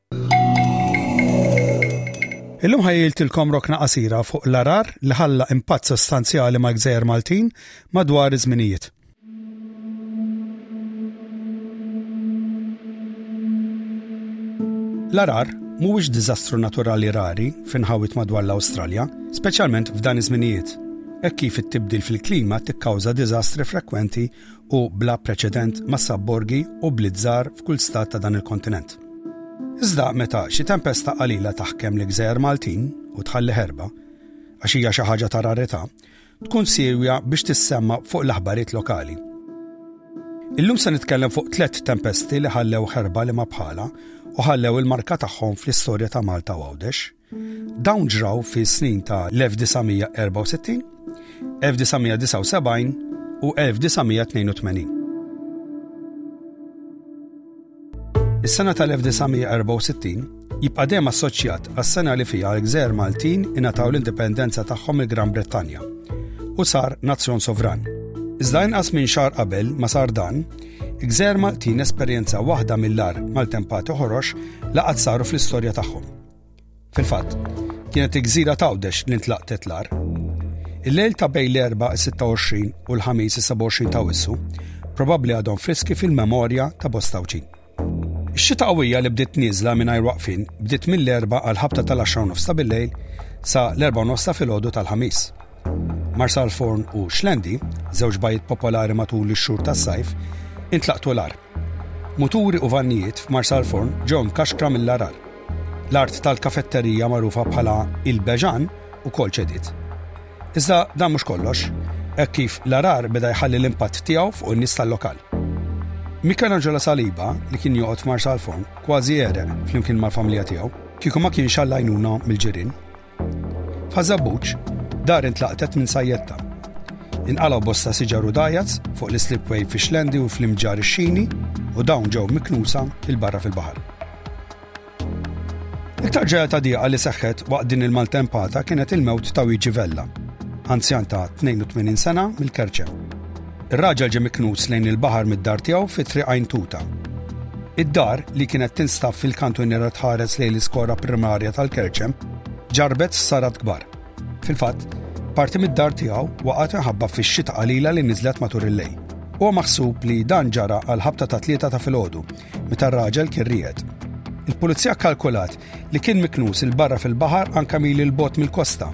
Illum ħajjiltilkom rokna qasira fuq l-għarar li ħalla impatt sostanzjali mal-gżejjer Maltin madwar iż-żminijiet. L-għarar mhuwiex diżastru naturali rari f'inħawiet madwar l-Awstralja, speċjalment f'dan iż-żminijiet, hekk kif it-tibdil fil-klima tikkawża diżastri frekwenti u bla preċedent mas-sabborgi u bliet żgħar f'kull stat ta' dan il-kontinent. Iżda meta xi tempesta qalila taħkem l-gżejjer Maltin u tħalli ħerba, għax hija xi ħaġa ta' rarità, tkun siewja biex tissemma' fuq l-aħbarijiet lokali. Illum se nitkellem fuq tliet tempesti li ħallew ħerba li ma bħalha u ħallew il-marka tagħhom fl-istorja ta' Malta u Għawdex. Dawn ġraw fis-snin ta' l-1964, 1979 u 1982. Is-sena tal-1964 jibqa' dejjem assoċjat għas-sena li fiha l-gżer Maltin ingħataw l-indipendenza tagħhom mill-Gran Brittanja u sar nazzjon sovran. Iżda inqas minn xahar qabel ma sar dan, gżer Maltin esperjenza waħda mill-ar maltempati ħorox laqgħat saru fl-istorja tagħhom. Fil-fatt, kienet il-gżira tawdex li ntlaqtet l-ar. Il-lejl ta' bej l-erba' 26 u l-ħamis 27 ta' wissu, probabbli għadhom friski fil-memorja ta' bostawċin. Ix-xita qawwija li bdiet nieżla mingħajr waqfin bdiet mill-erba għal ħabta tal-10 nofs ta' bil-lejl sa l-erba' nofs ta' filgħodu tal-ħamis. Marsalforn u Xlendi, żewġ bajjiet popolari matul ix-xhur tas-sajf, intlaqtu l-għar. Muturi u vannijiet f'Marsalforn ġew mkaxkra mill-għarar. L-art tal-kafetterija magħrufa bħala il-Beġan ukoll ċediet. Iżda dan mhux kollox, hekk kif l-għarar beda jħalli l-impatt tiegħu fuq in-nies tal-lokal. Michelangelo Saliba, li kien joqgħod f'Marsalforn, kważi għereq flimkien mal-familja tiegħu, kieku ma kienx għall-għajnuna mill-ġirien. F'Ħaż-Żabbuġ, dar intlaqtet minn sajjetta. Inqalgħu bosta siġar u dajjats fuq l-islipway fix-xlendi u fl-imġarr ix-Xini u dawn ġew miknusa 'l barra fil-baħar. L-iktar ġrajja ta' diqa li seħħet waqt din il-maltempata kienet il-mewt ta' Wiġi Vella, anzjan ta' 82 sena mill-Kerċem. Ir-raġel ġie miknus lejn il-baħar mid-dar tiegħu fi Triq Għajn Tuta. Id-dar, li kienet tinstab fil-kantunera tħares lejn l-iskola primarja tal-Kerċem, ġarrbet ħsarat kbar. Fil-fatt, parti mid-dar tiegħu waqgħet minħabba fix-xita qalila li niżlet matul il-lejl. Huwa maħsub li dan ġara għal ħabta ta' tlieta ta' filgħodu, meta r-raġel kien riqed. Il-Pulizija kkalkulat li kien miknus 'il barra fil-baħar anke mil 'il bogħod mill-kosta,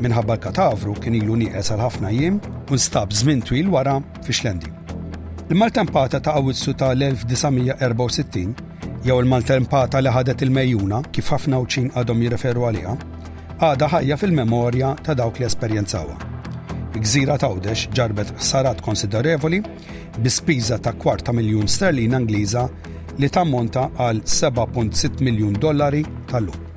minħabba l-katavru kien ilu nieqes għal ħafna jiem u nstab żmien twil wara fi Xlendi. Il-maltempata ta' Awwissu ta' l-1964, jew il-maltempata li ħadet il-mejjuna kif ħafna Għawdxin għadhom jirreferu għaliha, għadha ħajja fil-memorja ta' dawk li esperjenzawha. Gżira t'Għawdex ġarrbet ħsarat konsiderevoli bi spiża ta' kwart ta' miljun sterlina Ingliża li tammonta għal 7.6 miljun dollari ta' lugħ.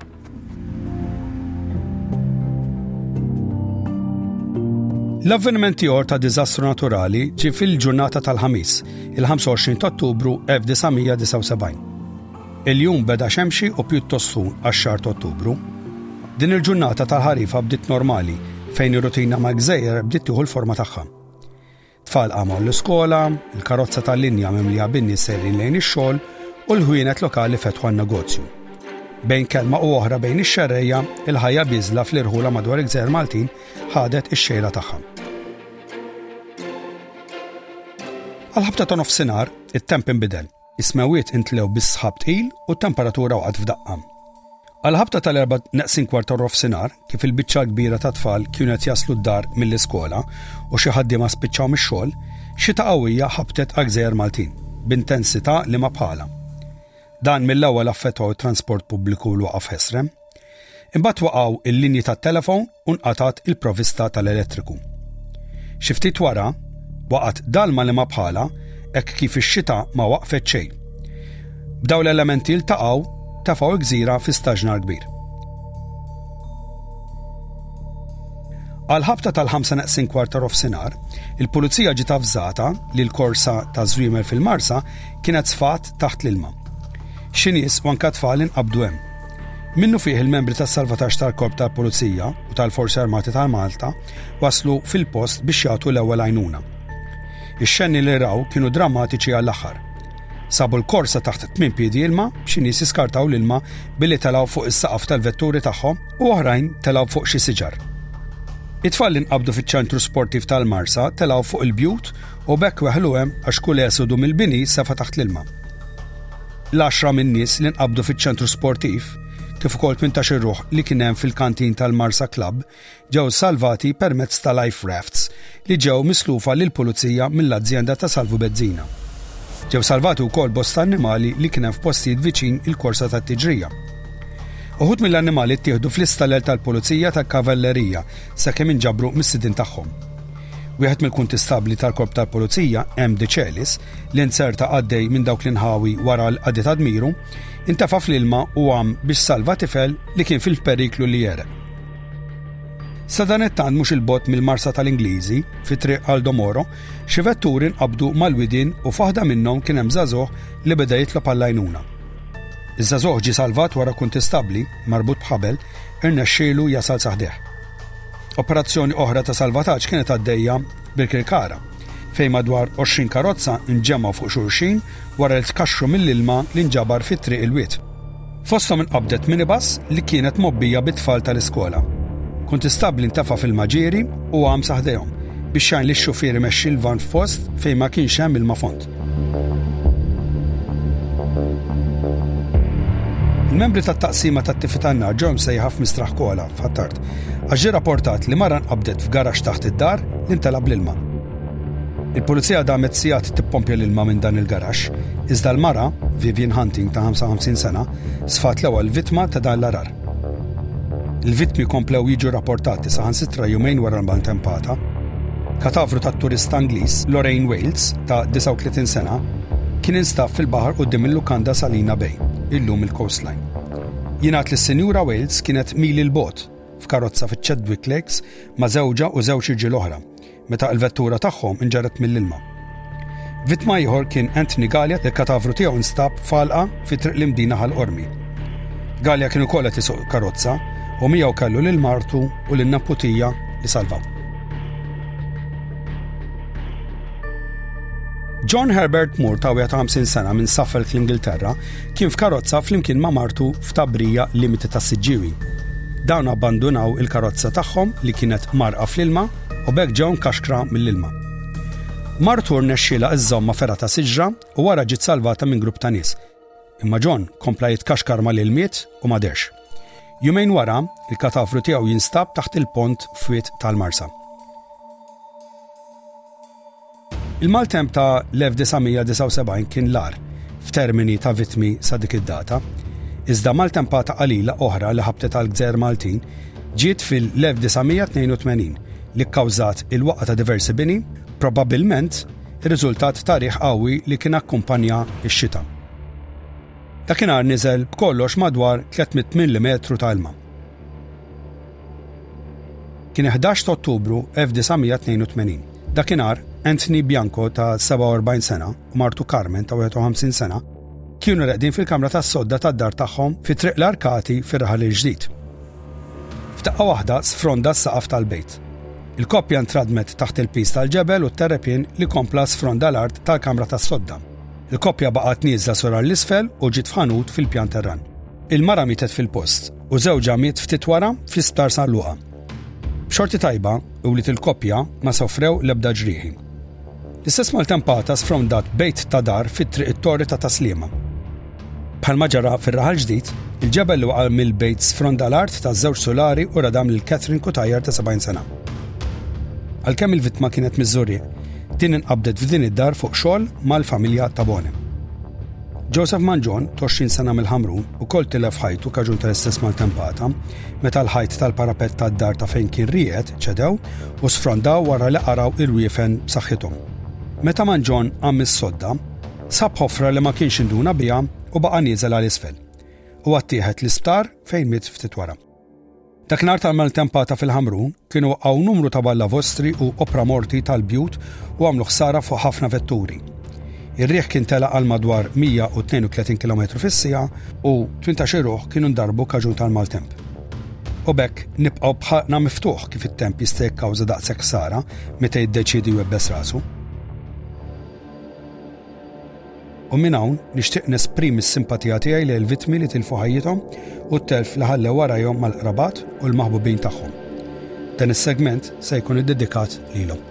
L-avveniment ieħor ta' diżastru naturali ġie fil-ġurnata tal-Ħamis, il-25 ta' Ottubru 1979. Il-jum beda xemxi u pjuttost ħun għax-xahar ta' Ottubru. Din il-ġurnata tal-ħarifa bdiet normali fejn ir-rutina ma' gżejjer bdiet tieħu l-forma tagħha. Tfal qamgħu l-iskola, il-karozza tal-linja mimlija bin-nies sejrin lejn ix-xogħol u l-ħwienet lokali fetħu għan-negozju. Bejn kelma u oħra bejn ix-xerrejja, il-ħajja biżla fl-irħula madwar il-Gżejjer Maltin ħadet ix-xejra tagħha. Għal ħabta ta' nofsinhar, it-temp inbidel. Is-smewwiet intlew bi sħab tqil u t-temperatura waqgħet f'daqqa. Għal ħabta tal-erba' neqsin kwart tar-rofsinhar, kif il-biċċa l-kbira ta' tfal kienu qed jaslu d-dar mill-iskola u xi ħaddiema spiċċaw mix-xogħol, xita qawwija ħabtet għall-gżejjer Maltin, b'intensità liema bħalha. Dan mill-ewwel affettwaw it-transport pubbliku u l-waqaf ħesrem. Imbagħad waqgħu l-linji tat-telefon u nqatgħet il-provista tal-elettriku. Xi ftit wara, waqgħet dalma li ma bħala hekk kif ix-xita ma waqfet xejn. B'daw l-elementi ltaqgħu tefgħu l-gżira fi staġnar kbir. Għal ħabta tal-ħamsa naqsin kwarta rofsinar, il-pulizija ġiet avżata li l-korsa ta' żwiemel fil-Marsa kienet sfat taħt l-ilma. Xi nies u anke tfal inqabdu hemm. Minnufih il-membri tas-salvataġġ tal-Korp tal-Pulizija u tal-Forzi Armati tal-Malta waslu fil-post biex jagħtu l-ewwel għajnuna. Ix-xenni li raw kienu drammatiċi għall-aħħar. Sabu l-korsa taħt tmien piedi ilma b'xi nies iskartaw l-ilma billi telgħu fuq is-saqaf tal-vetturi tagħhom u oħrajn telgħu fuq xi siġar. It-tfal li nqabdu fiċ-ċentru sportiv tal-Marsa telgħu fuq il-bjut u bekk weħlu hemm għax kull esodu mill-bini sefa taħt l-ilma. L-għaxra minn nies li nqabdu fiċ-Ċentru Sportiv, kif ukoll tmintax-il ruħ li kien hemm fil-kantin tal-Marsa Club ġew salvati permezz ta' life rafts li ġew mislufa lill-Pulizija mill-azjenda ta' Salvu Bezzina. Ġew salvati wkoll bosta annimali li kien hemm f'postijiet viċin il-korsa tat-tiġrija. Uħud mill-annimali ttieħdu fl-istalel tal-Pulizija tal-Kavallerija sakemm inġabru mis-sidien tagħhom. Wieħed mill-Kuntistabbli tal-Korp tal-Pulizija, M. De Celis, l-inzar ta' qaddej minn dawk l-inħawi wara l-qadi ta' dmiru, intefa' fl-ilma u għam biex salva tifel li kien fil-periklu li jegħreq. Sadanittant mhux il-bogħod mill-Marsa tal-Ingliżi, fi triq għal Domoro, xi vetturi nqabdu mal-widien u f'waħda minnhom kien hemm żagħżugħ li beda jitlob għall-għajnuna. Iż-żagħżugħ ġie salvat wara kuntistabbli marbut b'ħabel irnexxielu jasal saħdejh. Operazzjoni oħra ta' salvataġġ kienet għaddejja bil-Kirkara, fejn madwar 20 karozza nġemgħu fuq xulxin wara li tkaxxru mill-ilma li nġabar fi Triq il-Wied. Fosthom inqabdet minibus li kienet mgħobbija bit-tfal tal-iskola. Kont istabbli ntefa' fil-maġieri u għamsa ħdejhom biex jgħin lix-xufier imexxi l-vann f'post fejn ma kienx hemm ilma fond. Il-membri tat-taqsima tat-Tifita n-nar ġew imsejħa f'Mistraħ Kola, f'Ħ'Attard, għax ġie rapportat li mara nqabdet f'garaxx taħt id-dar li ntelgħa bl-ilma. Il-Pulizija damet sigħat tippompja l-ilma minn dan il-garaxx, iżda l-mara, Vivian Hunting ta' 55 sena, sfat l-ewwel vittma ta' dan l-għarar. Il-vittmi komplew jiġu rapportati saħansitra jumejn wara l-maltempata. Katavru tat-turista Ingliż Lorraine Wales ta' 39 sena kien instab fil-baħar quddiem il-lukanda Salina Bay, illum il-Coastline. Jingħad li s-Sinjura Wales kienet mili 'l bogħod f'karozza fiċ-Chadwick Lakes ma' żewġha u żewġ irġiel oħra, meta l-vettura tagħhom inġarret mill-ilma. Vittma ieħor kien Anthony Gallia li l-katavru tiegħu nstab falqa fi triq l-imdina ħal qormi. Gallia kien ukoll qed isuq karozza u miegħu kellu lil martu u lin naputija li salvaw. John Herbert Moore ta' 50 sena minn Suffolk l-Ingilterra kien f'karozza flimkien ma' martu f'tabrija limiti ta' siġġiwi. Dawn abbandunaw il-karozza tagħhom li kienet marqa fl-ilma u b'hekk ġew mkaxkra mill-ilma. Martu rnexxielha iżżomm ma' fergħa ta' siġra u wara ġiet salvata minn grupp ta' nies. Imma John kompla jitkaxkar mal-ilmiet u ma derx. Jumejn wara, il-katafru tiegħu jinstab taħt il-pont f'wied tal-Marsa. Il-maltemp ta' l-1979 kien l-agħar f'termini ta' vittmi sa dik id-data, iżda maltempata qalila oħra li ħabtet għall-gżejjer Maltin ġiet fil-1982 li kkawżat il-waqgħa ta' diversi bini, probabbilment ir-riżultat ta' riħ qawwi li kien akkumpanja x-xita. Dakinhar niżel b'kollox madwar 300 millimetru ta' ilma. Kien 11 ta' Ottubru 1982. Dakinhar, Anthony Bianco ta' 47 sena u martu Carmen ta' 51 sena kienu reqdin fil-kamra tas-sodda tad-dar tagħhom fi Triq l-Arkati fir-Raħal il-Ġdid. F'daqqa waħda sfronda s-saqaf tal-bejt. Il-koppja ntradmet taħt il-piż tal-ġebel u t-terrepien li kompla sfronda l-art tal-kamra tas-sodda. Il-koppja baqgħet nieżla surar l-isfel u ġiet f'ħanut fil-pjan terran. Il-mara mietet fil-post. u żewġha miet ftit wara fl-Isptar San Luqa. B'xorti tajba, ulied il-koppja ma sofrew l-ebda ġrieħi. L-istess maltempata sfrondat bejt ta' dar fi Triq it-Torri ta' Tas-Sliema. Bħalma ġara fir-Raħal Ġdid, il-ġebel li waqa' mill-bejt sfronda l-art ta' żewġ sulari u radam lil Catherine Cutajar ta' 70 sena. Għalkemm il-vittma kienet miż-Żurrieq, din inqabdet f'din id-dar fuq xogħol mal-familja ta' Bone. Joseph Mangion, 20 sena mill-Ħamrun, ukoll tilef ħajtu kaġun tal-istess maltempata meta l-ħajt tal-parapett tad-dar ta' fejn kien riegħed ċedew u sfrandaw wara li qaraw irwiefen b'saħħithom. Meta Mangion qam mis-sodda, sab ħofra li ma kienx induna biha u baqa' nieżel għal isfel. Huwa ttieħed l-isptar fejn miet ftit wara. Dak nhar tal-maltempata fil-Ħamrun kienu waqgħu numru ta' ballavostri u opra morti tal-bjut u għamlu ħsara fuq ħafna vetturi. Ir-riħ kien tela' għal madwar 132 km fis-siegħa u 18 ruħ kienu ndarbu kaġun tal-maltemp. U bekk nibqgħu bħalqna miftuħ kif it-temp jista' jikkawża daqshekk ħsara meta jiddeċiedi jwebbes rasu. U minn hawn nixtieq nesprimi s-simpatija tiegħi lejn il-vittmi li tilfu ħajjithom u t-telf li ħallew warajhom mal-qrabat u l-maħbubin tagħhom. Dan is-segment se jkun iddedikat lilhom.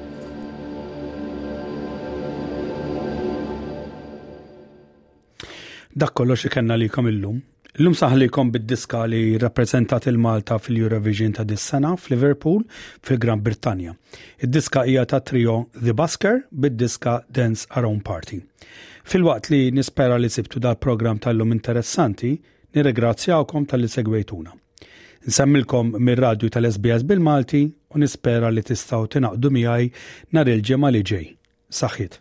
Dak kollox li kellna għalikom illum. Illum saħlikom bid-diska li rappreżentat il-Malta fil-Eurovision ta' dis-sena f'Liverpool fil-Gran Brittanja. Id-diska hija ta' trio The Busker bid-diska Dance Our Own Party. Filwaqt li nispera li sibtu dal-programm tal-lum interessanti, nirregrazzjawkom tal-li segwejtuna. Nsemmilkom mir-radju tal-SBS bil-Malti u nispera li tistaw tinaqdu miegħi nar il-ġimgħa li ġej. Saħħit!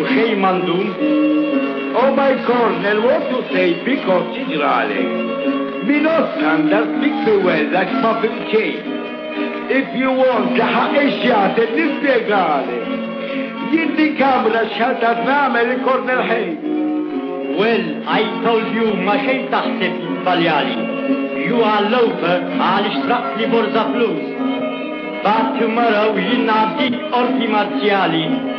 U xejn m'għandhom. O my cornel what to say bikos jiġralek. Min hu standard bik biwella x'ma fhimt xejn. If you want tlaħaq ix-xatet nispjegalek. Jien din kamra x'ħatat nagħmel il-cornel ħejn. Well I told you ma xejn taħseb jiżbaljali. You are loafer għaliex sraqtli borża flus. But tomorrow jien ngħaddik qorti marzjali.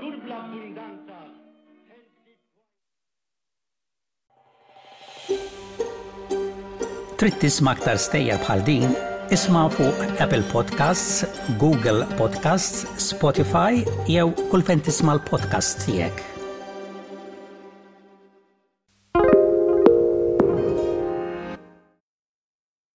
Dur bl-abbundanza Trid tisma' aktar stejjer bħal din? Isma' fuq Apple Podcasts, Google Podcasts, Spotify jew kull fejn tisma' l-podcast tiegħek.